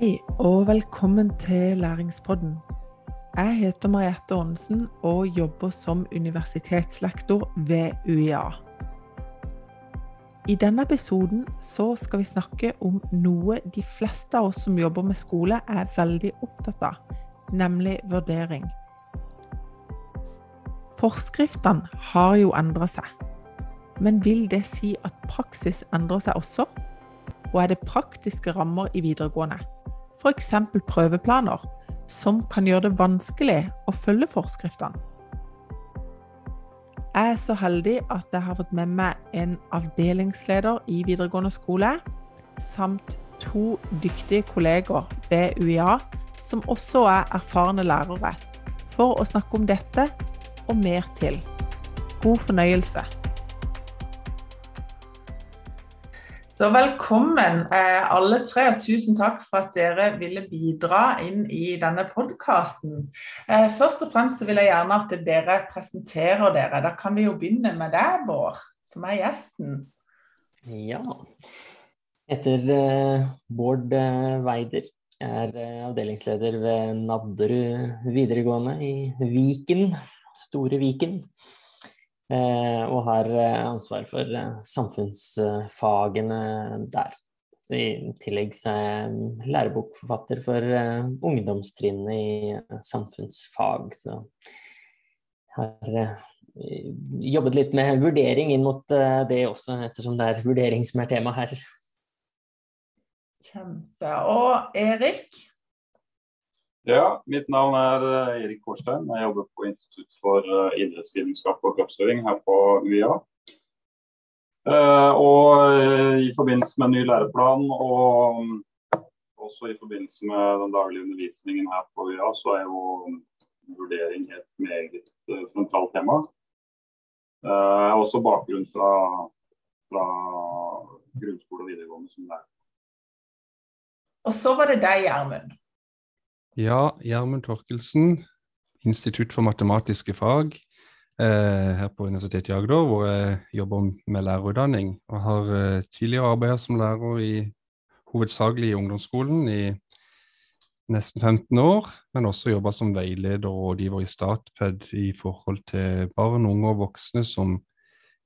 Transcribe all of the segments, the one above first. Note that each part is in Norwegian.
Hei og velkommen til Læringspodden. Jeg heter Mariette Aanesen og jobber som universitetslektor ved UiA. I denne episoden skal vi snakke om noe de fleste av oss som jobber med skole er veldig opptatt av, nemlig vurdering. Forskriftene har jo endra seg, men vil det si at praksis endrer seg også? Og er det praktiske rammer i videregående, f.eks. prøveplaner, som kan gjøre det vanskelig å følge forskriftene? Jeg er så heldig at jeg har fått med meg en avdelingsleder i videregående skole, samt to dyktige kolleger ved UiA, som også er erfarne lærere, for å snakke om dette og mer til. God fornøyelse. Så velkommen alle tre, og tusen takk for at dere ville bidra inn i denne podkasten. Først og fremst vil jeg gjerne at dere presenterer dere. Da kan vi jo begynne med deg, Bård, som er gjesten. Ja. Jeg heter Bård Weider. Jeg er avdelingsleder ved Nadderud videregående i Viken, Store Viken. Og har ansvar for samfunnsfagene der. Så I tillegg så er jeg lærebokforfatter for ungdomstrinnet i samfunnsfag. Så jeg har jobbet litt med vurdering inn mot det også, ettersom det er vurdering som er tema her. Kjempe. Og Erik? Ja, mitt navn er Erik Kårstein. Jeg jobber på Institutt for idrettsvitenskap og kroppsøving her på UiA. Og i forbindelse med ny læreplan og også i forbindelse med den daglige undervisningen her på UiA, så er jo vurdering et meget sentralt tema. Også bakgrunn fra, fra grunnskole og videregående som lærer. Og så var det deg, Gjermund. Ja, Gjermund Torkelsen, Institutt for matematiske fag eh, her på Universitetet i Agder, hvor jeg jobber med lærerutdanning. Og har eh, tidligere arbeidet som lærer i hovedsakelig i ungdomsskolen i nesten 15 år, men også jobba som veileder og rådgiver i Statped i forhold til barn, unge og voksne som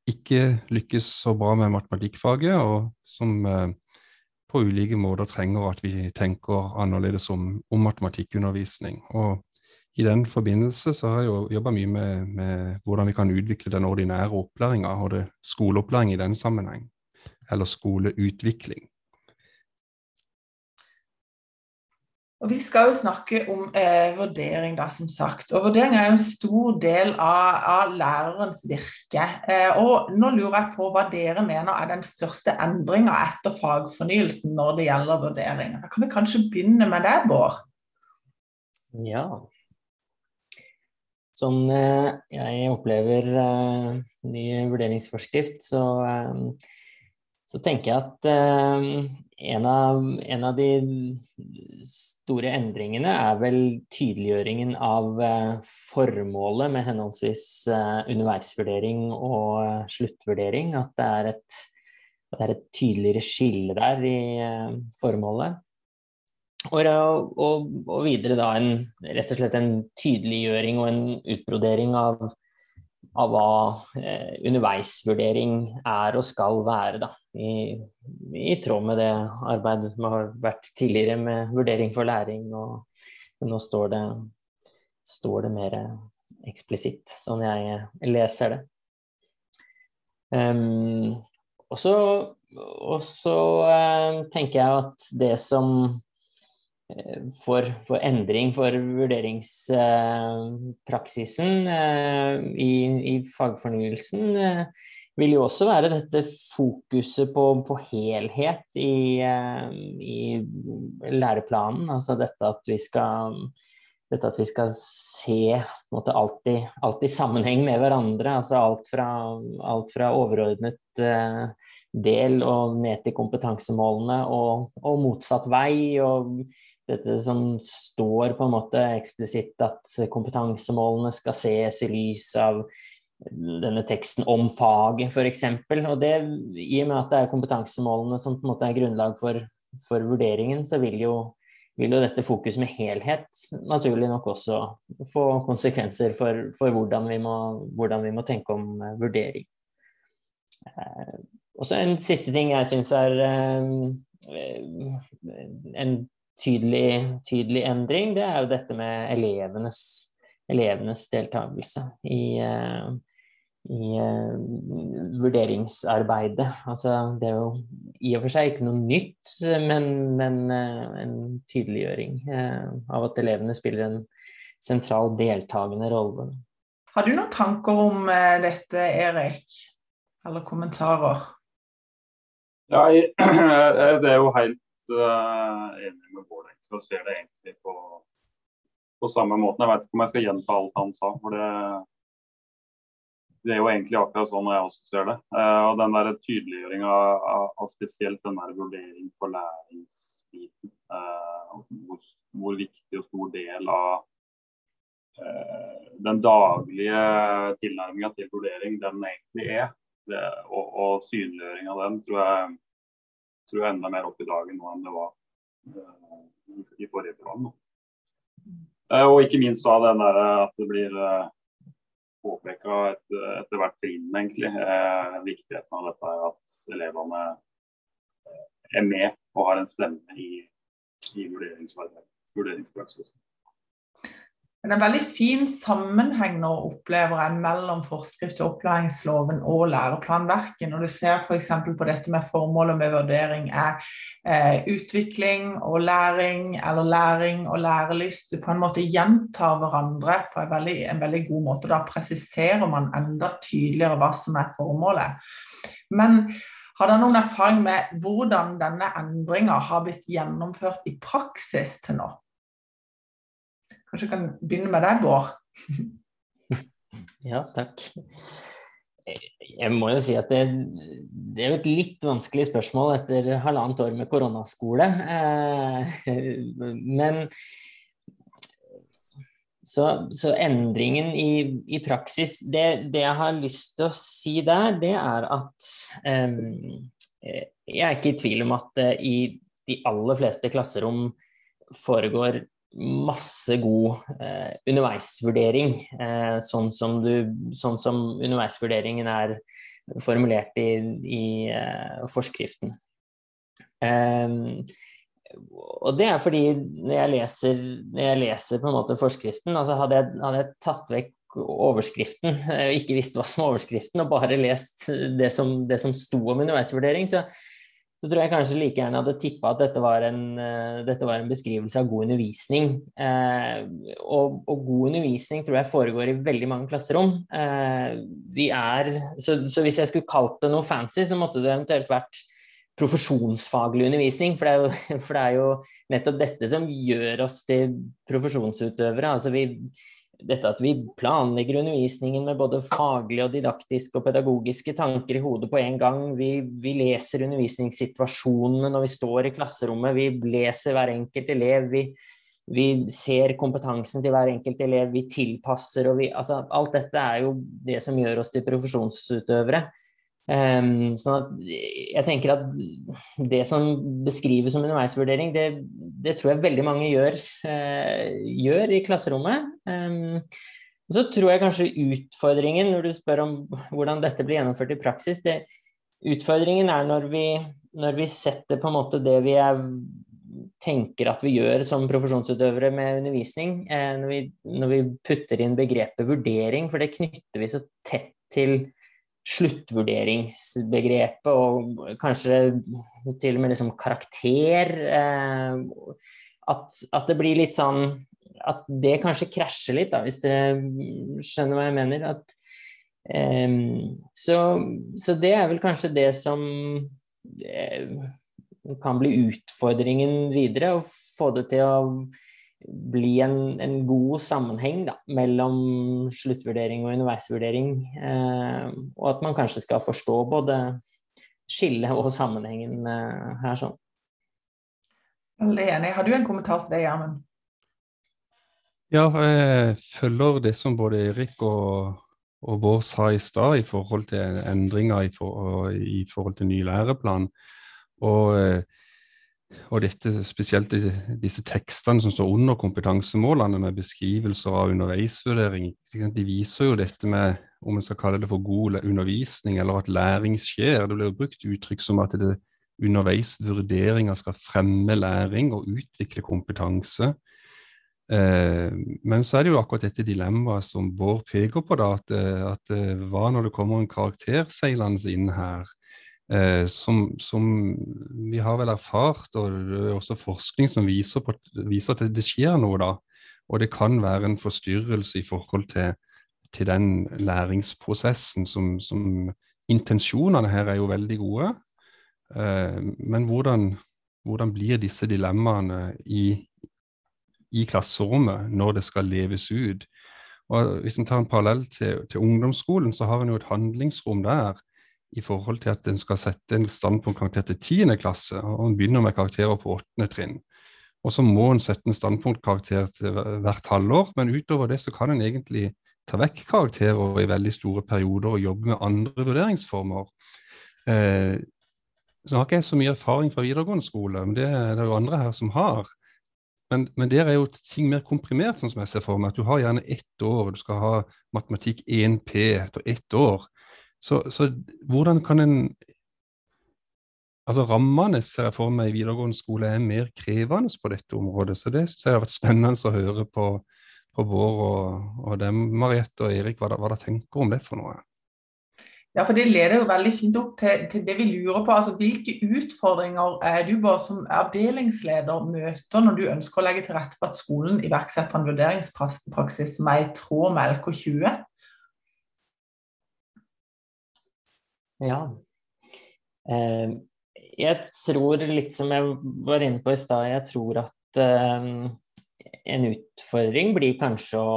ikke lykkes så bra med matematikkfaget, og som eh, på ulike måter trenger at vi tenker annerledes om, om matematikkundervisning. Og I den forbindelse så har jeg jobba mye med, med, hvordan vi kan utvikle den ordinære opplæringa, og det skoleopplæring i den sammenheng. Eller skoleutvikling. Og Vi skal jo snakke om eh, vurdering, da, som sagt. Og Vurdering er jo en stor del av, av lærerens virke. Eh, og Nå lurer jeg på hva dere mener er den største endringa etter fagfornyelsen når det gjelder vurdering. Da kan vi kanskje begynne med det, Bård? Ja. Sånn jeg opplever uh, ny vurderingsforskrift, så, uh, så tenker jeg at uh, en av, en av, de store endringene er vel tydeliggjøringen av formålet med henholdsvis underveisvurdering og sluttvurdering. At det er et, det er et tydeligere skille der i formålet. Og, og, og, videre da en, rett og slett en tydeliggjøring og en utbrodering av, av hva eh, underveisvurdering er og skal være, da. I, I, tråd med det arbeidet som har vært tidligere med vurdering for læring. Og, nå står det, står det mer eksplisitt, sånn jeg leser det. Um, og så, uh, tenker jeg at det som for, for, endring for vurderingspraksisen eh, i, i, fagfornyelsen eh, vil jo også være dette fokuset på, på helhet i, eh, i, læreplanen. Altså dette at vi skal, at vi skal se måte, alltid, alltid sammenheng med hverandre. Altså alt fra, alt fra overordnet del og ned til kompetansemålene og, og motsatt vei. og dette som står på en måte eksplisitt at kompetansemålene skal ses i lys av denne teksten om faget, f.eks. Og det, i og med at det er kompetansemålene som på en måte er grunnlag for, for vurderingen, så vil jo, vil jo dette fokus med helhet naturlig nok også få konsekvenser for, for hvordan, vi må, hvordan, vi må, tenke om uh, vurdering. Uh, og så en siste ting jeg syns er uh, en tydelig, tydelig, endring, det er jo dette med elevenes, elevenes deltakelse i i uh, vurderingsarbeidet. Altså, det er jo i og for seg ikke noe nytt, men, men uh, en tydeliggjøring av at elevene spiller en sentral deltakende rolle. Har du noen tanker om dette, Erik? Eller kommentarer? Ja, jeg, det er jo helt enig med Bård. Jeg ser det egentlig på, på samme måten. Jeg vet ikke om jeg skal gjenta alt han sa. for det det er jo egentlig akkurat sånn jeg også ser det. Uh, og den der tydeliggjøringa av, av, spesielt den der vurdering på læringsbiten. Uh, hvor, hvor, viktig og stor del av uh, den daglige tilnærminga til vurdering den egentlig er. Det, og, og synliggjøring av den tror jeg, tror jeg enda mer opp i dagen nå enn det var i forrige program. og ikke minst da den der at det blir påpeka et, etter hvert trinn, egentlig. Eh, viktigheten av dette er at elevene eh, er med og har en stemme i, i vurderingsarbeidet, vurderingspraksisen. Det er en veldig fin sammenheng nå, opplever jeg, mellom forskrift til opplæringsloven og læreplanverket. Når du ser f.eks. på dette med formålet med vurdering er eh, utvikling og læring, eller læring og lærelyst. Du på en måte gjentar hverandre på en veldig, en veldig god måte. Da presiserer man enda tydeligere hva som er formålet. Men har dere noen erfaring med hvordan denne endringa har blitt gjennomført i praksis til nå? Kanskje jeg kan begynne med deg, Bård? ja, takk. Jeg må jo si at det, det, er jo et litt vanskelig spørsmål etter halvannet år med koronaskole. Eh, men så, så endringen i, i praksis det, det, jeg har lyst til å si der, det er at um, jeg er ikke i tvil om at det i de aller fleste klasserom foregår masse god eh, underveisvurdering, eh, sånn, som du, sånn, som underveisvurderingen er formulert i, i eh, forskriften. Eh, og det er fordi når jeg leser, når jeg leser på en måte forskriften, altså hadde jeg, hadde jeg tatt vekk overskriften, eh, ikke visst hva som var overskriften, og bare lest det som, det som sto om underveisvurdering, så, så tror jeg kanskje like gjerne hadde tippa at dette var, en, uh, dette var, en, beskrivelse av god undervisning. Eh, og, og, god undervisning tror jeg foregår i veldig mange klasserom. Eh, vi er, så, så, hvis jeg skulle kalt det noe fancy, så måtte det eventuelt vært profesjonsfaglig undervisning. For det, jo, for det er jo, nettopp dette som gjør oss til profesjonsutøvere. Altså vi, dette at vi planlegger undervisningen med både faglige og didaktiske og pedagogiske tanker i hodet på en gang. Vi, vi, leser undervisningssituasjonene når vi står i klasserommet, vi leser hver enkelt elev. Vi, vi ser kompetansen til hver enkelt elev, vi tilpasser og vi Altså alt dette er jo det som gjør oss til profesjonsutøvere. Um, at jeg tenker at det som beskrives som underveisvurdering, det, det tror jeg veldig mange gjør, uh, gjør i klasserommet. Um, så tror jeg kanskje utfordringen, når du spør om hvordan dette blir gjennomført i praksis, det, utfordringen er når vi, når vi setter på en måte det vi er, tenker at vi gjør som profesjonsutøvere med undervisning, eh, når, vi, når vi putter inn begrepet vurdering, for det knytter vi så tett til sluttvurderingsbegrepet og kanskje til og med liksom karakter. Eh, at, at, det blir litt sånn At det kanskje krasjer litt, da, hvis dere skjønner hva jeg mener. At, um, så, så, det er vel kanskje det som uh, kan bli utfordringen videre. Å få det til å bli en, en god sammenheng da, mellom sluttvurdering og underveisvurdering. Eh, og at man kanskje skal forstå både skillet og sammenhengen eh, her. sånn. Veldig enig. Har du en kommentar til det, Gjermund? Ja, jeg følger det som både Erik og, og Bård sa i stad i forhold til endringer i, for, i forhold til ny læreplan. Og eh, og dette, spesielt disse tekstene som står under kompetansemålene, med beskrivelser av underveisvurdering, de viser jo dette med om en skal kalle det for god undervisning, eller at læring skjer. Det blir brukt uttrykk som at det underveisvurderinger skal fremme læring og utvikle kompetanse. Eh, men så er det jo akkurat dette dilemmaet som Bård peker på, da, at, at hva når det kommer en karakter seilende inn her? Eh, som, som, vi har vel erfart, og det er også forskning som viser, på, viser at det, skjer noe da. Og det kan være en forstyrrelse i forhold til, til den læringsprosessen som, som, Intensjonene her er jo veldig gode, eh, men hvordan, hvordan, blir disse dilemmaene i, i klasserommet når det skal leves ut? Og Hvis en tar en parallell til, til ungdomsskolen, så har en jo et handlingsrom der i forhold til at en skal sette en standpunktkarakter til 10. klasse, og en begynner med karakterer på 8. trinn. Og så må en sette en standpunktkarakter til hvert halvår, men utover det så kan en egentlig ta vekk karakterer i veldig store perioder og jobbe med andre vurderingsformer. Eh, så har ikke jeg så mye erfaring fra videregående skole, men det er jo andre her som har. Men, men der er jo ting mer komprimert, sånn som jeg ser for meg. At du har gjerne ett år, du skal ha matematikk 1P etter ett år. Så, så, hvordan kan en Altså Rammene ser jeg for meg i videregående skole er mer krevende på dette området. Så det syns jeg har vært spennende å høre på, på vår og, og dem, Mariette og Erik, hva dere tenker om det for noe. Ja, for Det leder jo veldig fint opp til, til, det vi lurer på. altså Hvilke utfordringer er du bare som avdelingsleder møter når du ønsker å legge til rette for at skolen iverksetter en vurderingspraksis som er i tråd med LK20? Ja. Eh, jeg tror, litt som jeg var inne på i stad, jeg tror at eh, en utfordring blir kanskje å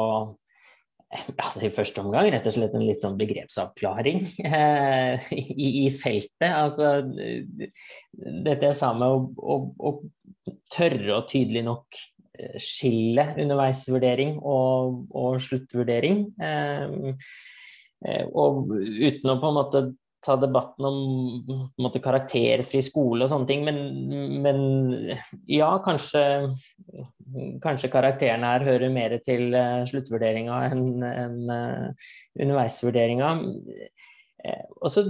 altså I første omgang rett og slett en litt sånn begrepsavklaring eh, i, i, feltet. Altså dette jeg sa med å, å, å tørre å tydelig nok eh, skille underveisvurdering og, og sluttvurdering. Eh, eh, og uten å på en måte ta debatten om måte, karakterfri skole og sånne ting, men, men ja, kanskje, kanskje karakterene her hører mer til uh, sluttvurderinga enn en, uh, underveisvurderinga. Uh, og, så,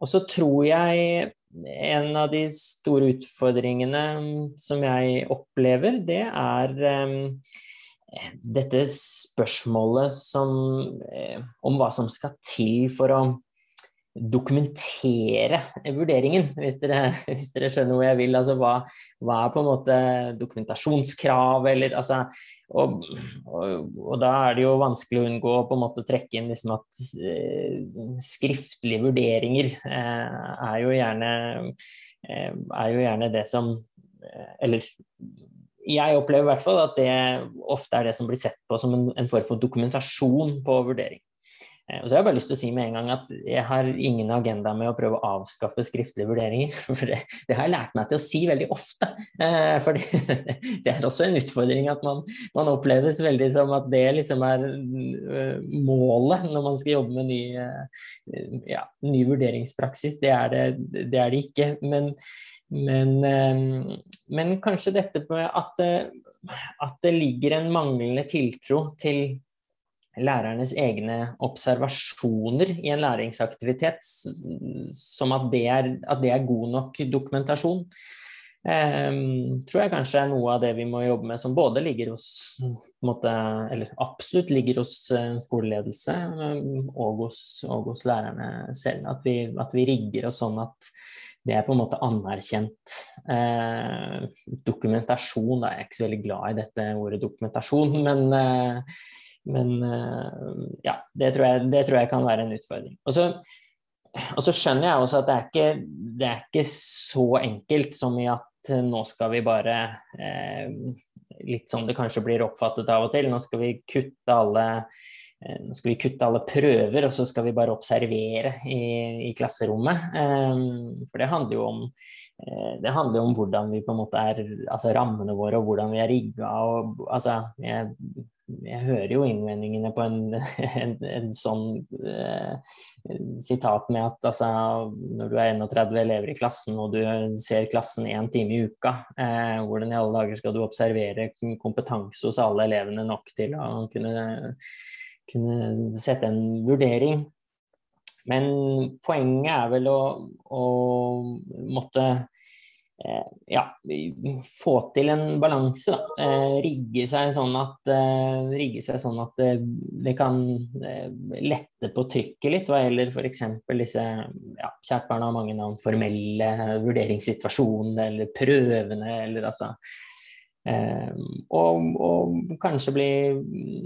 og så tror jeg en av de store utfordringene som jeg opplever, det er um, dette spørsmålet som, om hva som skal til for å dokumentere vurderingen, hvis dere, hvis dere, skjønner hvor jeg vil. Altså hva, hva, er på en måte dokumentasjonskrav, eller altså og, og, og, da er det jo vanskelig å unngå å på en måte trekke inn liksom at eh, skriftlige vurderinger eh, er, jo gjerne, eh, er jo gjerne det som eh, Eller jeg opplever i hvert fall at det ofte er det som blir sett på som en, en form for dokumentasjon på vurdering. Eh, og så har jeg bare lyst til å si med en gang at jeg har ingen agenda med å prøve å avskaffe skriftlige vurderinger. For det, det har jeg lært meg til å si veldig ofte. Eh, for det er også en utfordring at man, man, oppleves veldig som at det liksom er eh, målet når man skal jobbe med ny, ja, ny vurderingspraksis. Det er det, det er det, ikke. Men, men, men kanskje dette med at, at det ligger en manglende tiltro til lærernes egne observasjoner i en læringsaktivitet som at det er, at det er god nok dokumentasjon. Um, tror jeg kanskje er noe av det vi må jobbe med, som både ligger hos måte, Eller absolutt ligger hos uh, skoleledelse um, og, hos, og, hos, lærerne selv. At vi, at vi, rigger oss sånn at det er på en måte anerkjent uh, dokumentasjon. Da er jeg ikke så veldig glad i dette ordet dokumentasjon, men uh, men eh, ja, det tror, jeg, det tror jeg kan være en utfordring. Og så, og så skjønner jeg også at det er, ikke, det er ikke så enkelt som i at nå skal vi bare eh, Litt som det kanskje blir oppfattet av og til. Nå skal vi kutte alle eh, skal vi kutte alle prøver, og så skal vi bare observere i, i klasserommet. For det handler jo om det handler om hvordan vi på en måte er Altså rammene våre, og hvordan vi er rigga. Og, altså, jeg jeg hører jo innvendingene på en, en, en sånn eh, sitat med at altså, når du er 31 elever i klassen og du ser klassen én time i uka, eh, hvordan i alle dager skal du observere kompetanse hos alle elevene nok til å kunne, kunne sette en vurdering? Men poenget er vel å, å måtte Eh, ja, få til en balanse. Da. Eh, rigge seg sånn at, eh, seg sånn at det, kan lette på trykket litt hva gjelder f.eks. disse ja, Kjært barn har mange navn formelle vurderingssituasjonene eller prøvene eller altså og, og, kanskje bli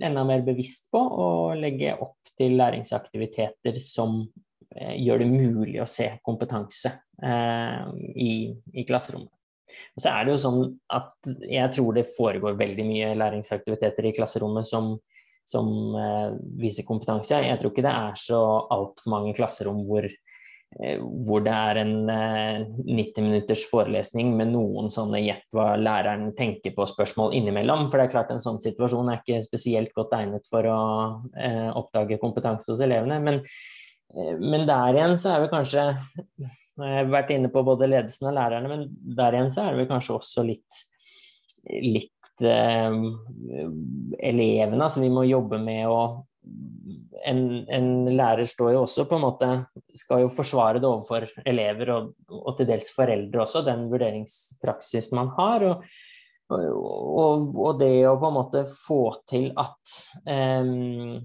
enda mer bevisst på å legge opp til læringsaktiviteter som gjør det mulig å se kompetanse Eh, i, i, klasserommet. Og så er det jo sånn at jeg tror det foregår veldig mye læringsaktiviteter i klasserommet som, som uh, viser kompetanse. Jeg tror ikke det er så altfor mange klasserom hvor, hvor det er en uh, 90 minutters forelesning med noen sånne gjett hva læreren tenker på spørsmål innimellom. For det er klart en sånn situasjon er ikke spesielt godt egnet for å oppdage kompetanse hos elevene. men men der igjen så er vi kanskje jeg har vært inne på både ledelsen og lærerne, men der igjen så er det kanskje også litt, litt eh, elevene. Altså vi må jobbe med å en, en, lærer står jo også på en måte Skal jo forsvare det overfor elever og, og til dels foreldre også, den vurderingspraksis man har. og og, og, det å på en måte få til at um,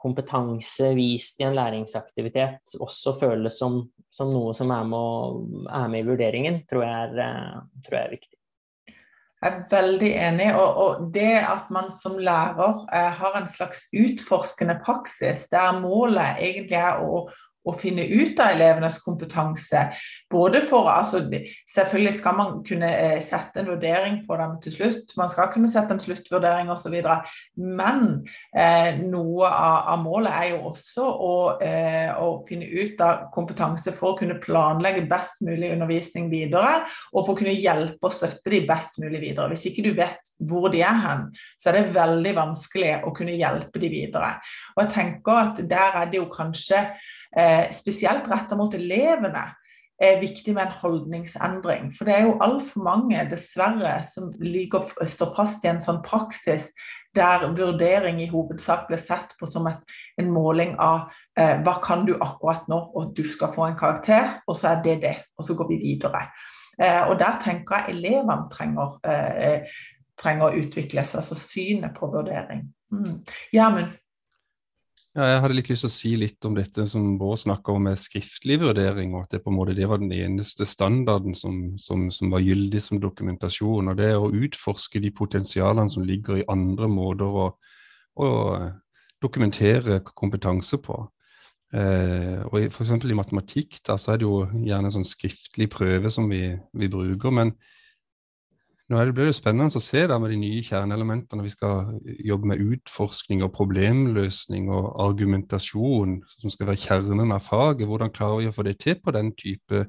kompetanse vist i en læringsaktivitet også føles som, som noe som er med, er med, i vurderingen, tror jeg, er, eh, tror jeg, er, viktig. Jeg er veldig enig. Og, og det at man som lærer eh, har en slags utforskende praksis, der målet egentlig er å, å finne ut av elevenes kompetanse. Både for, altså, Selvfølgelig skal man kunne eh, sette en vurdering på dem til slutt, man skal kunne sette en sluttvurdering osv. Men eh, noe av, av, målet er jo også å, eh, å, finne ut av kompetanse for å kunne planlegge best mulig undervisning videre, og for å kunne hjelpe og støtte de best mulig videre. Hvis ikke du vet hvor de er hen, så er det veldig vanskelig å kunne hjelpe de videre. Og jeg tenker at der er det jo kanskje spesielt retta mot elevene, er viktig med en holdningsendring. For det er jo altfor mange, dessverre, som liker, står fast i en sånn praksis der vurdering i hovedsak blir sett på som et, en måling av eh, hva kan du akkurat nå, og du skal få en karakter, og så er det det, og så går vi videre. Eh, og der tenker jeg elevene trenger, eh, trenger å utvikle seg, altså synet på vurdering. Mm. Gjermund? Ja, jeg hadde litt lyst til å si litt om dette som Bård snakka om med skriftlig vurdering, og at det på en måte det var den eneste standarden som, som, som, var gyldig som dokumentasjon. og Det å utforske de potensialene som ligger i andre måter å, å dokumentere kompetanse på. Eh, og F.eks. i matematikk da, så er det jo gjerne en sånn skriftlig prøve som vi, vi bruker. men nå blir det spennende å se med de nye kjerneelementene. Vi skal jobbe med utforskning og problemløsning og argumentasjon, som skal være kjernen av faget. Hvordan klarer vi å få det til på den type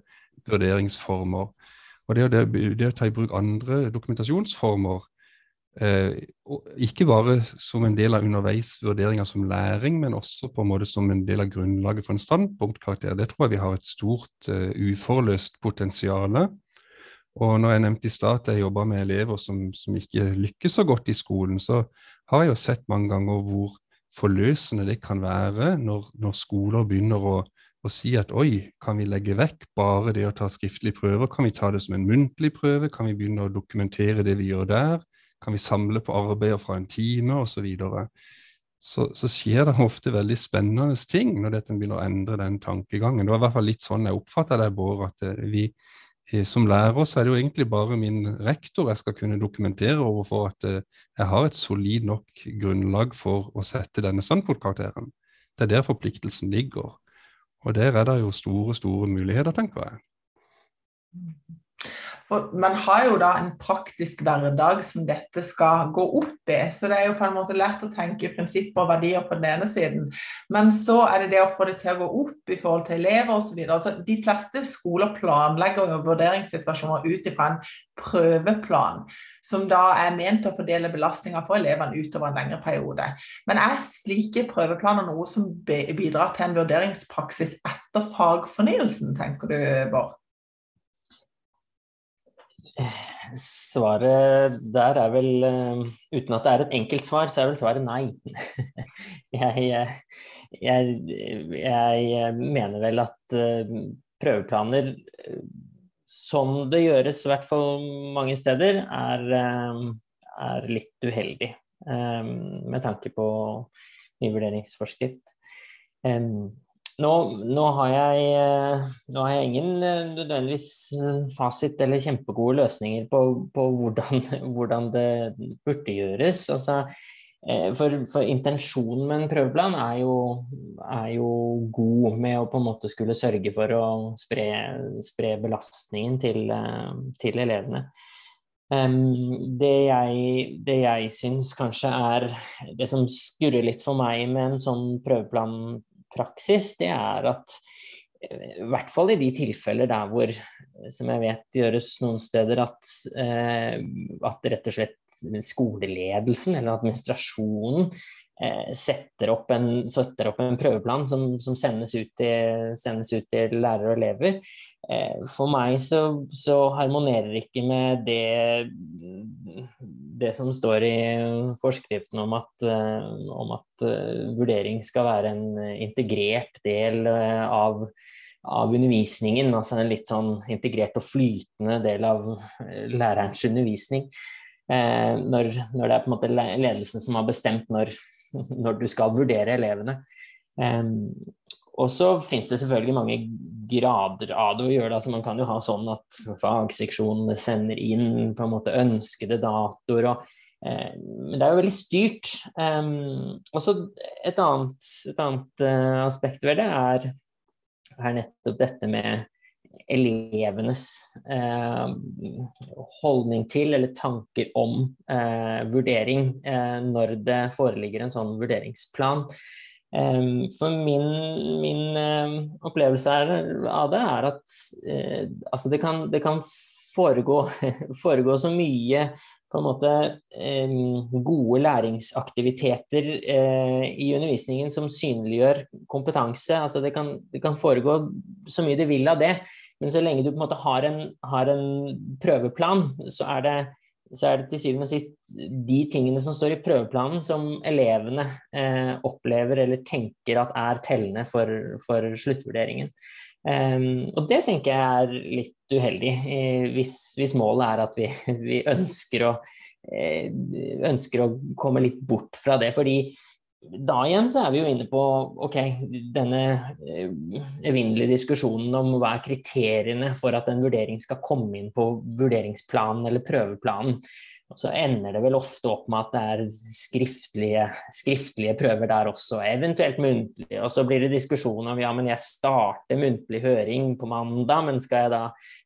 vurderingsformer? Og det, det, det å ta i bruk andre dokumentasjonsformer, eh, ikke bare som en del av underveisvurderinger som læring, men også på en måte som en del av grunnlaget for en standpunktkarakter, det tror jeg vi har et stort uh, uforløst potensial og når jeg nevnte i stad at jeg jobber med elever som, som, ikke lykkes så godt i skolen, så har jeg jo sett mange ganger hvor forløsende det kan være når, når skoler begynner å, å, si at oi, kan vi legge vekk bare det å ta skriftlige prøver? Kan vi ta det som en muntlig prøve? Kan vi begynne å dokumentere det vi gjør der? Kan vi samle på arbeider fra en time osv.? Så, så, så skjer det ofte veldig spennende ting når dette begynner å endre den tankegangen. Det var i hvert fall litt sånn jeg oppfatta det, Bård, at eh, vi, som lærer så er det jo egentlig bare min rektor jeg skal kunne dokumentere overfor at eh, jeg har et solid nok grunnlag for å sette denne standpunktkarakteren. Det er der forpliktelsen ligger. Og der er det jo store, store muligheter, tenker jeg. For man har jo da en praktisk hverdag som dette skal gå opp i, så det er jo på en måte lett å tenke prinsipper og verdier på den ene siden. Men så er det det å få det til å gå opp i forhold til elever osv. Altså, de fleste skoler planlegger jo vurderingssituasjoner ut ifra en prøveplan, som da er ment å fordele belastninga for elevene utover en lengre periode. Men er slike prøveplaner noe som bidrar til en vurderingspraksis etter fagfornyelsen, tenker du, Bård? Svaret der er vel uh, Uten at det er et enkelt svar, så er vel svaret nei. jeg, jeg, jeg, mener vel at uh, prøveplaner uh, som det gjøres, i hvert fall mange steder, er, er litt uheldig med tanke på ny vurderingsforskrift. Nå, nå, har jeg, eh, nå, har jeg, ingen eh, nødvendigvis eh, fasit eller kjempegode løsninger på, på hvordan, hvordan, det burde gjøres. Altså, for, for, intensjonen med en prøveplan er jo, er jo, god med å på en måte skulle sørge for å spre, spre belastningen til, til elevene. Um, det jeg, det jeg syns kanskje er det som skurrer litt for meg med en sånn prøveplan praksis, det er at i hvert fall i de tilfeller der hvor, som jeg vet gjøres noen steder, at, eh, at rett og slett skoleledelsen eller administrasjonen eh, setter, opp en, setter, opp en, prøveplan som, som sendes, ut til, sendes, ut til, lærere og elever. Eh, for meg så, så harmonerer ikke med det det som står i forskriften om at, eh, om at eh, vurdering skal være en integrert del eh, av, av, undervisningen, altså en litt sånn integrert og flytende del av lærerens undervisning. Når, når det er på en måte ledelsen som har bestemt når, når du skal vurdere elevene. Og så finnes det selvfølgelig mange grader av det å gjøre. Altså man kan jo ha sånn at fagseksjonene sender inn på en måte ønskede datoer. eh, men det er jo veldig styrt. Og så et annet, et annet uh, aspekt ved det er, er, nettopp dette med elevenes eh, holdning til eller tanker om eh, vurdering når det foreligger en sånn vurderingsplan. For min, min opplevelse av det er at eh, altså det, kan, det kan foregå, foregå, så mye på en måte gode læringsaktiviteter eh, i undervisningen som synliggjør kompetanse. Altså det, kan, det kan foregå så mye det vil av det, men så lenge du på en måte har en, har en prøveplan, så er det så er det til syvende og sist de tingene som står i prøveplanen som elevene eh, opplever eller tenker at er tellende for, for sluttvurderingen. Og det tenker jeg er litt uheldig, hvis, hvis, målet er at vi, vi ønsker, å, eh, ønsker, å, komme litt bort fra det. fordi da igjen så er vi jo inne på ok, denne eh, evinnelige diskusjonen om hva er kriteriene for at en vurdering skal komme inn på vurderingsplanen eller prøveplanen. Og så ender det vel ofte opp med at det er skriftlige, skriftlige prøver der også, eventuelt muntlige. Og så blir det diskusjon om ja, men jeg starter muntlig høring på mandag, men skal jeg da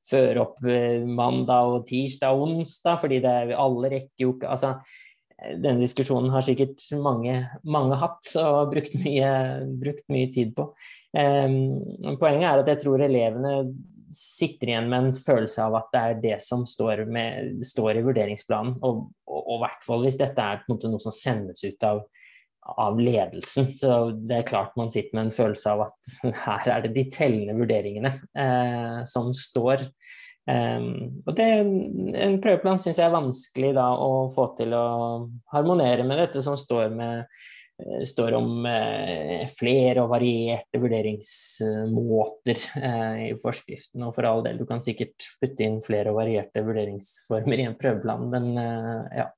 føre opp eh, mandag og tirsdag og onsdag, fordi det er alle rekker jo ikke altså, denne diskusjonen har sikkert mange, mange hatt og brukt mye, brukt mye tid på. Um, poenget er at jeg tror elevene sitter igjen med en følelse av at det er det som står, med, står i vurderingsplanen. Og, i hvert fall hvis dette er noe som sendes ut av, av, ledelsen. Så det er klart man sitter med en følelse av at her er det de tellende vurderingene eh, som står. Um, og det, En prøveplan syns jeg er vanskelig da å få til å harmonere med dette som står, med, står om eh, flere og varierte vurderingsmåter eh, i forskriften. Og for all del, du kan sikkert putte inn flere og varierte vurderingsformer i en prøveplan, men eh, ja.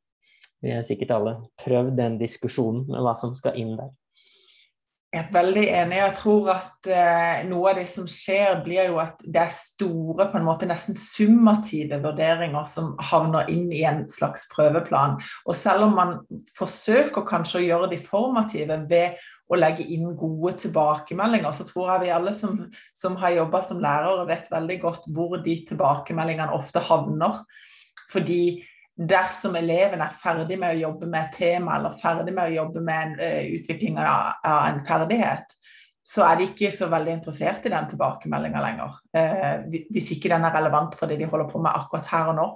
Vi har sikkert alle prøvd den diskusjonen med hva som skal inn der. Jeg er veldig enig. Jeg tror at eh, noe av det som skjer, blir jo at det er store, på en måte nesten summative vurderinger som havner inn i en slags prøveplan. Og selv om man forsøker kanskje å gjøre de formative ved å legge inn gode tilbakemeldinger, så tror jeg vi alle som, som har jobba som lærere, vet veldig godt hvor de tilbakemeldingene ofte havner. Fordi dersom eleven er ferdig med å jobbe med et tema eller ferdig med å jobbe med en, uh, utvikling av, av, en ferdighet, så er de ikke så veldig interessert i den tilbakemeldinga lenger. Uh, hvis ikke den er relevant for det de holder på med akkurat her og nå.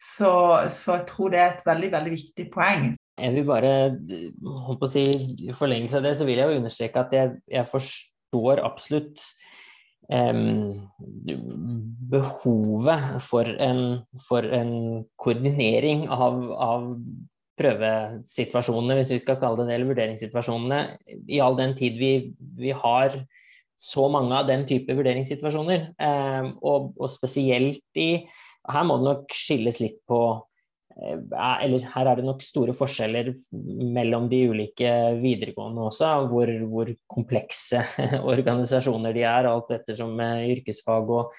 Så, så, jeg tror det er et veldig, veldig viktig poeng. Jeg vil bare, holdt på å si, I forlengelse av det så vil jeg jo understreke at jeg, jeg forstår absolutt behovet for en, for en koordinering av, av, prøvesituasjonene, hvis vi skal kalle det det, eller vurderingssituasjonene, i all den tid vi, vi har så mange av den type vurderingssituasjoner. og, og spesielt i Her må det nok skilles litt på eller her er det nok store forskjeller mellom de ulike videregående også, hvor, hvor komplekse organisasjoner de er, alt ettersom yrkesfag og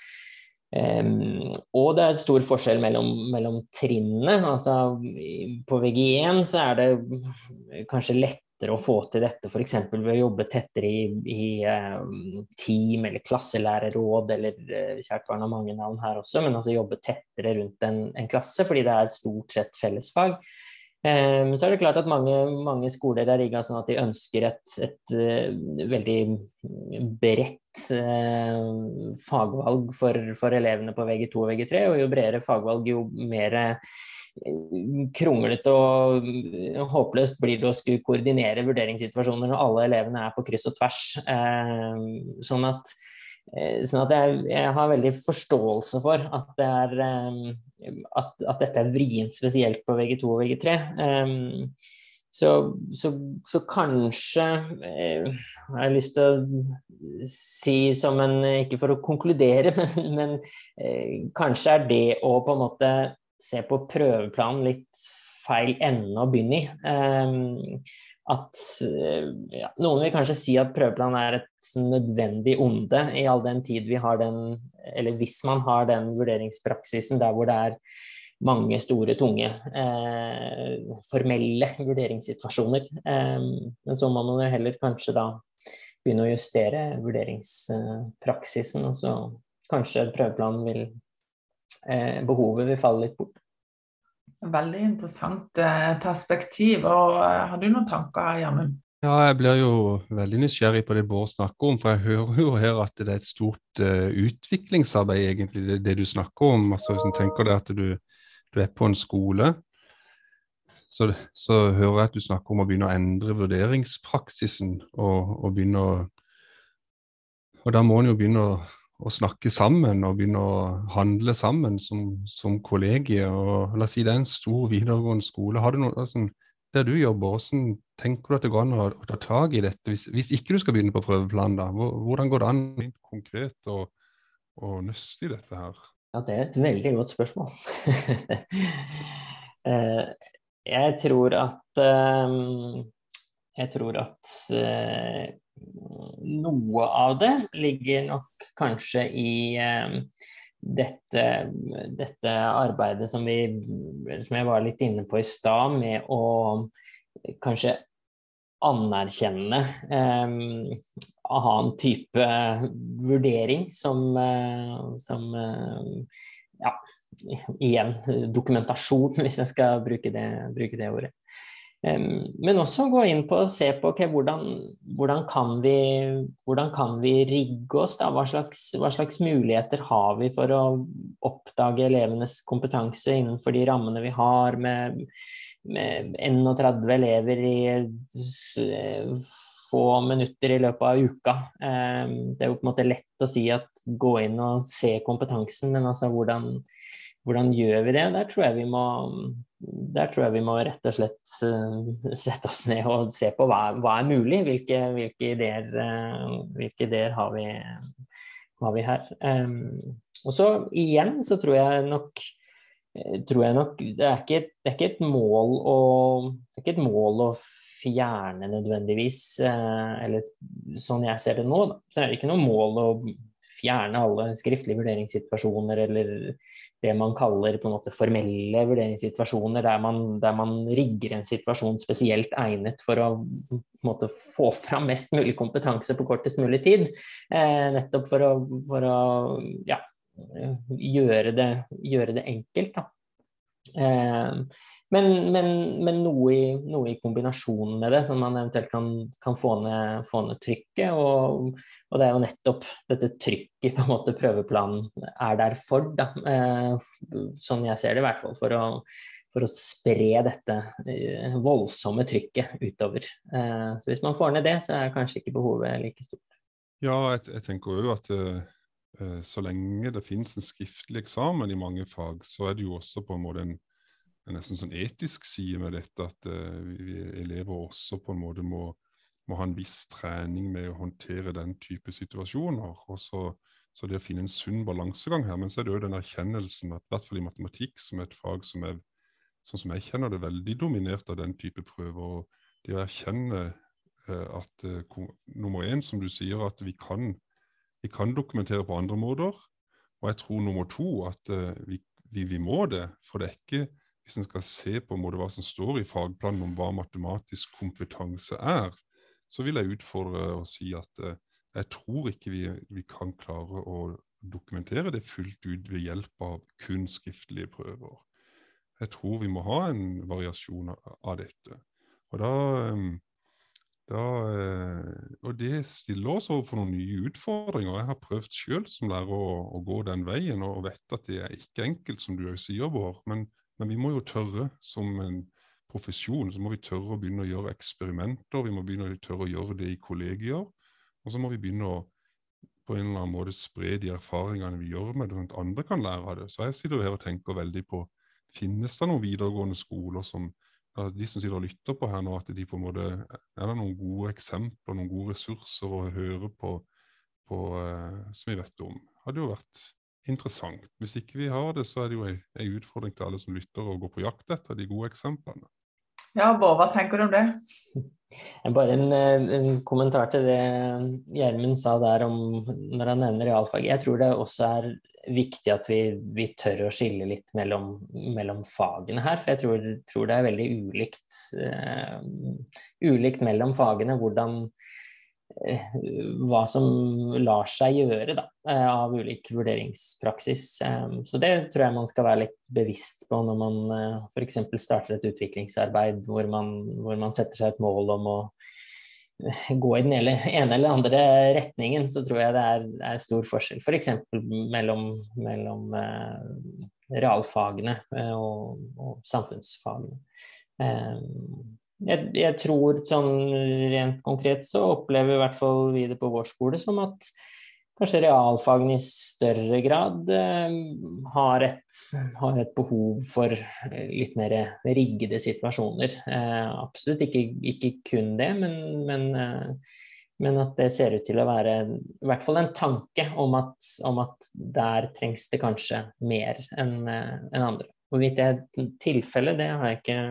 Um, og det er stor forskjell mellom, mellom trinnene. Altså, på VG1 så er det kanskje lett lettere å få til dette f.eks. ved å jobbe tettere i, i um, team eller klasselærerråd, eller uh, kjært barn har mange navn her også, men altså jobbe tettere rundt en, en klasse, fordi det er stort sett fellesfag. Um, så er det klart at mange, mange skoler er rigga sånn at de ønsker et, et uh, veldig bredt fagvalg for, for, elevene på VG2 og VG3, og jo bredere fagvalg, jo mer kronglete og håpløst blir det å skulle koordinere vurderingssituasjoner når alle elevene er på kryss og tvers. Eh, sånn at, eh, sånn at jeg, jeg, har veldig forståelse for at, det er, eh, at, at dette er vrient, spesielt på VG2 og VG3. Så, så, så, kanskje eh, har jeg lyst til å si som en Ikke for å konkludere, men, men eh, kanskje er det å på en måte se på prøveplanen litt feil ende å begynne i. Eh, at ja, Noen vil kanskje si at prøveplan er et nødvendig onde i all den tid vi har den, eller hvis man har den vurderingspraksisen der hvor det er mange store, tunge, eh, formelle vurderingssituasjoner. Eh, men så må man jo heller kanskje da begynne å justere vurderingspraksisen, og så kanskje prøveplanen vil eh, behovet vil falle litt bort. Veldig interessant eh, perspektiv. og eh, Har du noen tanker Gjermund? Ja, jeg blir jo veldig nysgjerrig på det Bård snakker om. For jeg hører jo her at det er et stort uh, utviklingsarbeid, egentlig, det, det, du snakker om. Altså Hvis en tenker det at du, du er på en skole, så, så, hører jeg at du snakker om å begynne å endre vurderingspraksisen. Og, og begynne å Og da må en jo begynne å å snakke sammen og begynne å handle sammen som, som kollegie. Og la oss si det er en stor videregående skole. Har du noe, altså, der du jobber, hvordan tenker du at det går an å, å ta tak i dette? Hvis, hvis, ikke du skal begynne på prøveplan, da, hvordan går det an konkret å, nøste i dette her? Ja, det er et veldig godt spørsmål. Eh, jeg tror at eh, Jeg tror at eh, noe av det ligger nok kanskje i dette, dette, arbeidet som, vi, som jeg var litt inne på i stad, med å kanskje anerkjenne eh, annen type vurdering som, eh, som eh, ja, igjen dokumentasjon, hvis jeg skal bruke det, bruke det ordet. Men også gå inn på og se på okay, hvordan, hvordan, kan vi, hvordan, kan vi, rigge oss. Da? Hva slags, hva slags, muligheter har vi for å oppdage elevenes kompetanse innenfor de rammene vi har, med, med 31 elever i få minutter i løpet av uka. Det er jo på en måte lett å si at gå inn og se kompetansen, men altså hvordan, hvordan gjør vi det? Der tror jeg vi må, tror jeg vi må rett og slett uh, sette oss ned og se på hva, hva er mulig. Hvilke, hvilke, ideer, hvilke, ideer, har vi, har vi her. Og så igjen så tror jeg nok tror jeg nok det er, ikke, det er ikke et mål å, det er ikke et mål å fjerne nødvendigvis, eller sånn jeg ser det nå, så er det ikke noe mål å fjerne alle skriftlige vurderingssituasjoner eller det man kaller på en måte formelle vurderingssituasjoner, der man, der man rigger en situasjon spesielt egnet for å måte, få fram mest mulig kompetanse på kortest mulig tid. Eh, nettopp for å, for å ja, gjøre, det, gjøre, det, enkelt. Eh, men, men, men noe, i, noe, i, kombinasjonen med det, som man eventuelt kan, kan få, ned, få, ned, trykket. Og, og, det er jo nettopp dette trykket på en måte prøveplanen er der for, da. Eh, sånn jeg ser det i hvert fall. For å, for å spre dette eh, voldsomme trykket utover. Så hvis man får ned det, så er kanskje ikke behovet like stort. Ja, jeg, jeg tenker jo at så lenge det finnes en skriftlig eksamen i mange fag, så er det jo også på en måte en en nesten sånn etisk side med dette, at uh, vi elever også på en måte må, må, ha en viss trening med å håndtere den type situasjoner. og så, så det å finne en sunn balansegang her. Men så er det jo den erkjennelsen at i hvert fall i matematikk, som er et fag som er sånn som jeg kjenner det, veldig dominert av den type prøver. og Det å erkjenne uh, at uh, nummer én, som du sier, at vi kan, vi kan dokumentere på andre måter. Og jeg tror nummer to at vi, vi, vi må det. For det er ikke hvis en skal se på en måte hva som står i fagplanen om hva matematisk kompetanse er, så vil jeg utfordre og si at uh, jeg tror ikke vi, vi, kan klare å dokumentere det fullt ut ved hjelp av kun skriftlige prøver. Jeg tror vi må ha en variasjon av, dette. Og, da, eh, da, eh, og det stiller oss overfor noen nye utfordringer. Jeg har prøvd sjøl som lærer å, å, gå den veien, og vet at det er ikke enkelt, som du sier, Bård. Men men vi må jo tørre, som en profesjon, så må vi tørre å begynne å gjøre eksperimenter. Vi må begynne å tørre å gjøre det i kollegier. Og så må vi begynne å på en eller annen måte spre de erfaringene vi gjør med det, sånn at andre kan lære av det. Så jeg sitter her og tenker veldig på Finnes det noen videregående skoler som de som sitter og lytter på her nå, at de på en måte Er det noen gode eksempler, noen gode ressurser å høre på, på uh, som vi vet om? Hadde jo vært interessant. Hvis ikke vi har det, så er det jo en utfordring til alle som lytter og går på jakt etter de gode eksemplene. Ja, Bård, hva tenker du om det? Bare en, en kommentar til det Gjermund sa der om når han nevner realfag. Jeg tror det også er viktig at vi, vi tør å skille litt mellom, mellom, fagene her. For jeg tror, tror det er veldig ulikt, uh, ulikt mellom fagene hvordan uh, hva som lar seg gjøre da, uh, av ulik vurderingspraksis. Um, så det tror jeg man skal være litt bevisst på når man f.eks. starter et utviklingsarbeid hvor man, hvor man, setter seg et mål om å gå i den ene eller andre retningen, så tror jeg det er, er stor forskjell. F.eks. For mellom, mellom realfagene og, og samfunnsfagene jeg, jeg, tror sånn rent konkret så opplever i hvert fall vi det på vår skole som at kanskje realfagene i større grad eh, har, et, har, et, behov for litt mer riggede situasjoner. Eh, absolutt ikke, ikke, kun det, men, men, eh, men, at det ser ut til å være i hvert fall en tanke om at, om at der trengs det kanskje mer enn en andre. Hvorvidt det er tilfellet, tilfelle, det har jeg ikke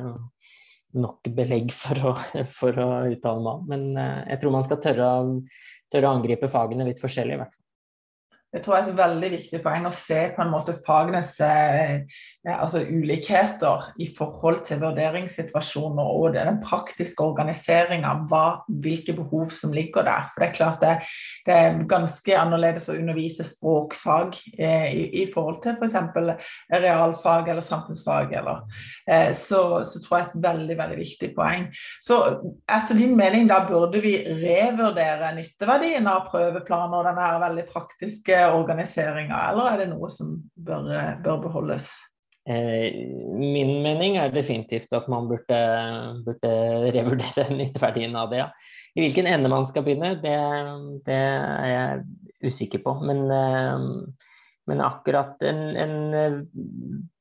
nok belegg for å, for å uttale meg om. Men eh, jeg tror man skal tørre, tørre å angripe fagene litt forskjellig, i hvert fall. Det tror jeg er et veldig viktig poeng å se på en måte fagenes eh, altså ulikheter i forhold til vurderingssituasjoner og den praktiske organiseringa, hvilke behov som ligger der. For Det er klart det, det er ganske annerledes å undervise språkfag eh, i, i, forhold til f.eks. For realfag eller samfunnsfag. Eller, eh, så, så, tror jeg er et veldig veldig viktig poeng. Så etter din mening da burde vi revurdere nytteverdien av prøveplaner og denne veldig praktiske organiseringa, eller er det noe som bør, bør beholdes? Eh, min mening er definitivt at man burde, burde revurdere nytteverdien av det. Ja. I hvilken ende man skal begynne, det, det er jeg usikker på. Men, eh, men akkurat en, en,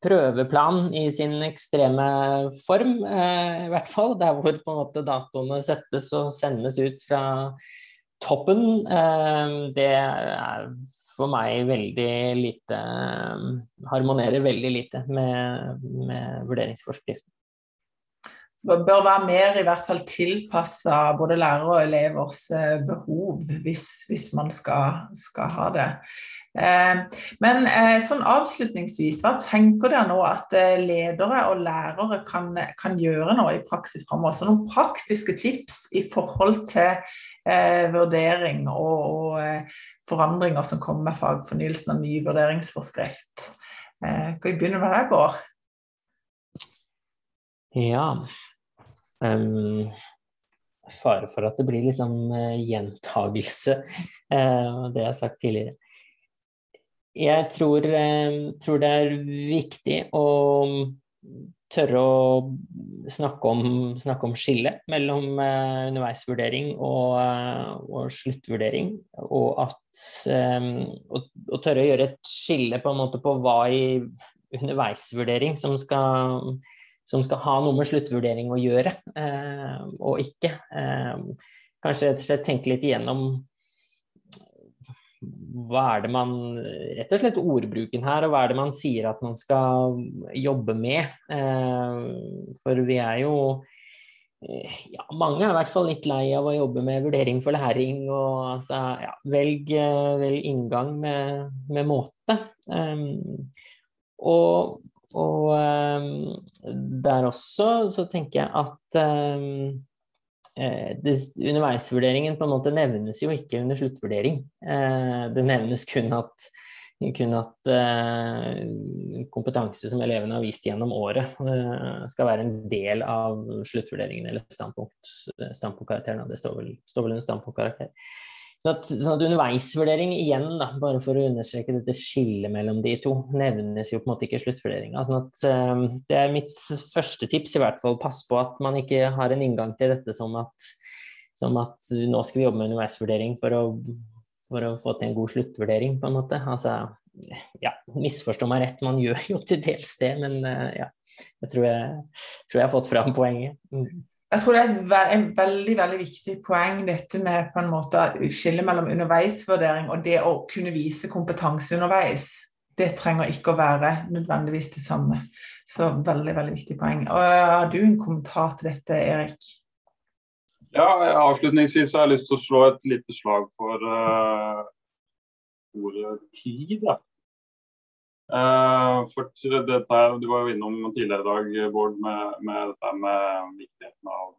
prøveplan i sin ekstreme form, eh, i hvert fall, der hvor på en måte datoene settes og sendes ut fra toppen, det er for meg veldig lite Harmonerer veldig lite med, med vurderingsforskriften. det bør være mer i hvert fall tilpassa både lærere og elevers eh, behov, hvis, hvis man skal, skal, ha det. Eh, men eh, sånn avslutningsvis, hva tenker dere nå at ledere og lærere kan, kan gjøre nå i praksis framover? Så noen praktiske tips i forhold til eh, vurdering og, og, forandringer som kommer med fagfornyelsen av ny vurderingsforskrift. Eh, kan vi begynne med deg, Bård? Ja. Um, fare for at det blir liksom uh, gjentagelse, uh, det jeg har sagt tidligere. Jeg tror, uh, tror, det er viktig å tørre å snakke om, snakke om skillet mellom underveisvurdering og, og, sluttvurdering, og at og, og tørre å gjøre et skille på en måte på hva i underveisvurdering som skal som skal ha noe med sluttvurdering å gjøre, eh, og ikke. Eh, kanskje rett og slett tenke litt igjennom hva er det man Rett og slett ordbruken her, og hva er det man sier at man skal jobbe med? Eh, for vi er jo ja, mange er i hvert fall litt lei av å jobbe med vurdering for læring. og altså, ja, velg, velg, inngang med, med måte. Um, og og um, der også så tenker jeg at um, det, underveisvurderingen på en måte nevnes jo ikke under sluttvurdering. Uh, det nevnes kun at, kun at uh, kompetanse som elevene har vist gjennom året, skal være en del av sluttvurderingen eller standpunkt, standpunktkarakteren. Det står vel, står vel under standpunktkarakter. Sånn at, sånn at underveisvurdering igjen, da, bare for å understreke dette skillet mellom de to, nevnes jo på en måte ikke i sluttvurderinga. Sånn at um, det er mitt første tips, i hvert fall. Pass på at man ikke har en inngang til dette som at, som at nå skal vi jobbe med underveisvurdering for å, for å få til en god sluttvurdering, på en måte. Altså, ja, misforstå meg rett, man gjør jo til dels det, men uh, ja. Jeg tror jeg, tror jeg har fått fram poenget. Mm. Jeg tror det er et veldig veldig viktig poeng dette med på en måte skille mellom underveisvurdering og det å kunne vise kompetanse underveis. Det trenger ikke å være nødvendigvis det samme. Så veldig veldig viktig poeng. Og Har du en kommentar til dette, Erik? Ja, Avslutningsvis har jeg lyst til å slå et lite slag for uh, ordet tid. Da. Uh, for dette, Du var jo innom tidligere i dag, Bård, med, med dette med viktigheten av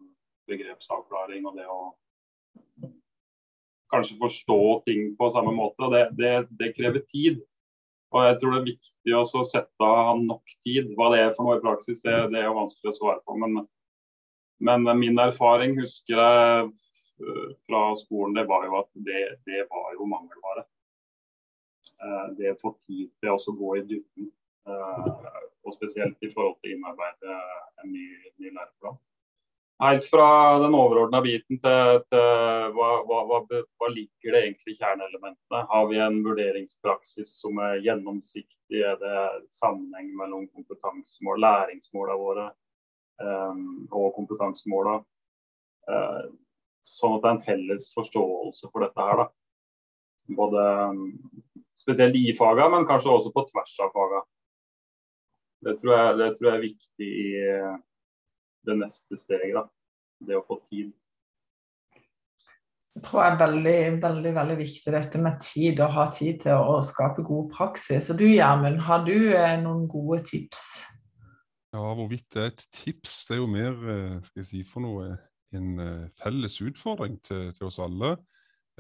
begrepsavklaring og det å kanskje forstå ting på samme måte. Det, det, det krever tid. Og jeg tror det er viktig å sette av nok tid. Hva det er for noe i praksis, det, det er jo vanskelig å svare på. Men, men, min erfaring husker jeg eh, fra skolen, det var jo at det, det var jo mangelvare. Eh, det å få tid til å gå i dybden. Eh, og spesielt i forhold til å innarbeide en ny, ny læreplan. Helt fra den overordna biten til, til hva, hva, hva, hva, ligger det egentlig i kjerneelementene? Har vi en vurderingspraksis som er gjennomsiktig? Er det sammenheng mellom kompetansemål, læringsmålene våre um, og kompetansemålene? Uh, sånn at det er en felles forståelse for dette her. da. Både spesielt i fagene, men kanskje også på tvers av fagene. Det tror jeg, det tror jeg er viktig i eh, det neste steget. Da. Det å få tid. Jeg tror jeg er veldig, veldig, veldig viktig dette med tid, å ha tid til å skape god praksis. Og du Gjermund, har du eh, noen gode tips? Ja, hvorvidt det er et tips, det er jo mer eh, skal jeg si for noe, en felles utfordring til, til oss alle.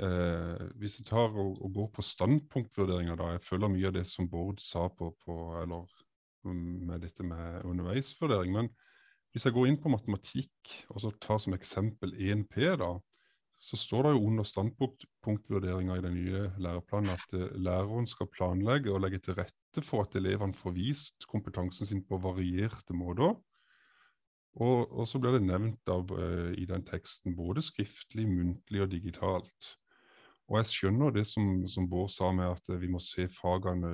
Eh, hvis vi tar og, og, går på standpunktvurderinger, da Jeg følger mye av det som Bård sa på, på eller mm, med dette med underveisvurdering. Men hvis jeg går inn på matematikk og så tar som eksempel 1P, da, så står det jo under standpunktvurderinga i den nye læreplanen at uh, læreren skal planlegge og legge til rette for at elevene får vist kompetansen sin på varierte måter. Og, og så blir det nevnt av, uh, i den teksten både skriftlig, muntlig og digitalt. Og jeg skjønner det som, som Bård sa med at vi må se fagene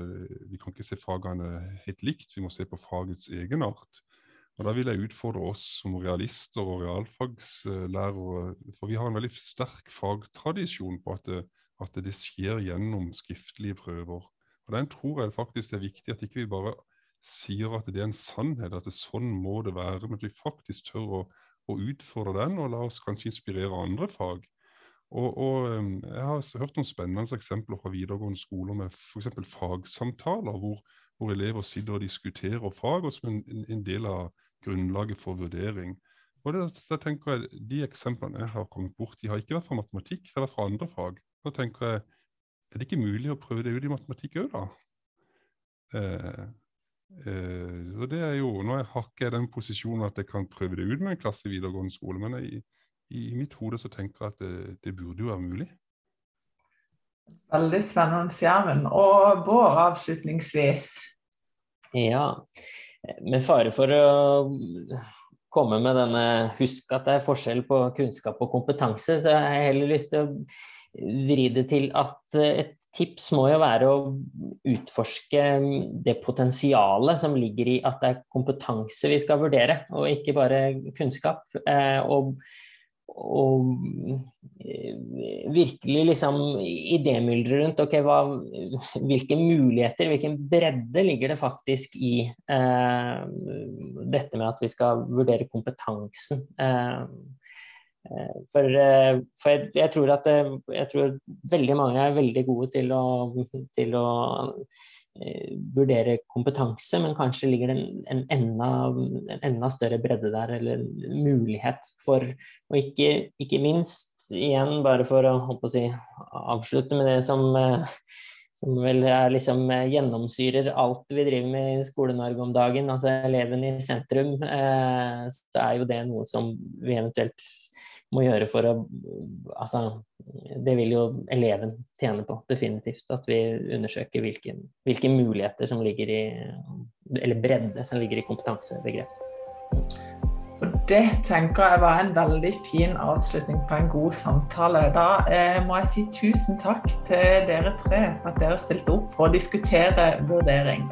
Vi kan ikke se fagene helt likt, vi må se på fagets egenart. Og Da vil jeg utfordre oss som realister og realfagslærere, for vi har en veldig sterk fagtradisjon på at det, at det skjer gjennom skriftlige prøver. Og Den tror jeg faktisk det er viktig at ikke vi bare sier at det er en sannhet, at det sånn må det være. Men at vi faktisk tør å, å utfordre den, og la oss kanskje inspirere andre fag. Og, og, Jeg har hørt noen spennende eksempler fra videregående skoler med f.eks. fagsamtaler, hvor, hvor, elever sitter og diskuterer fag og som en, en, del av grunnlaget for vurdering. Og det, da tenker jeg, De eksemplene jeg har kommet bort, de har ikke vært fra matematikk, det har vært fra andre fag. Da tenker jeg, Er det ikke mulig å prøve det ut i matematikk òg, da? Eh, eh, så det er jo, Nå har ikke jeg den posisjonen at jeg kan prøve det ut med en klasse i videregående skole, men jeg, i, mitt hode så tenker jeg at det, det burde jo være mulig. Veldig spennende, Gjermund. Og Bård, avslutningsvis? Ja, med fare for å komme med denne Husk at det er forskjell på kunnskap og kompetanse, så har jeg heller lyst til å vri det til at et tips må jo være å utforske det potensialet som ligger i at det er kompetanse vi skal vurdere, og ikke bare kunnskap. Eh, og og eh, virkelig liksom idémyldre rundt okay, hva, hvilke muligheter, hvilken bredde ligger det faktisk i eh, dette med at vi skal vurdere kompetansen. Eh, for, eh, for jeg, jeg, tror at jeg tror veldig mange er veldig gode til å, til å Eh, vurdere kompetanse, men kanskje ligger det en, en, enda, en, enda, større bredde der, eller mulighet for Og ikke, ikke minst, igjen bare for å, å si, avslutte med det som, eh, som vel er liksom eh, gjennomsyrer alt vi driver med i Skole-Norge om dagen, altså eleven i sentrum, eh, så er jo det noe som vi eventuelt må gjøre for å Altså, det vil jo eleven tjene på, definitivt. At vi undersøker hvilke, hvilke muligheter som ligger i Eller bredde som ligger i kompetansebegrepet. Og Det tenker jeg var en veldig fin avslutning på en god samtale. Da eh, må jeg si tusen takk til dere tre for at dere stilte opp for å diskutere vurdering.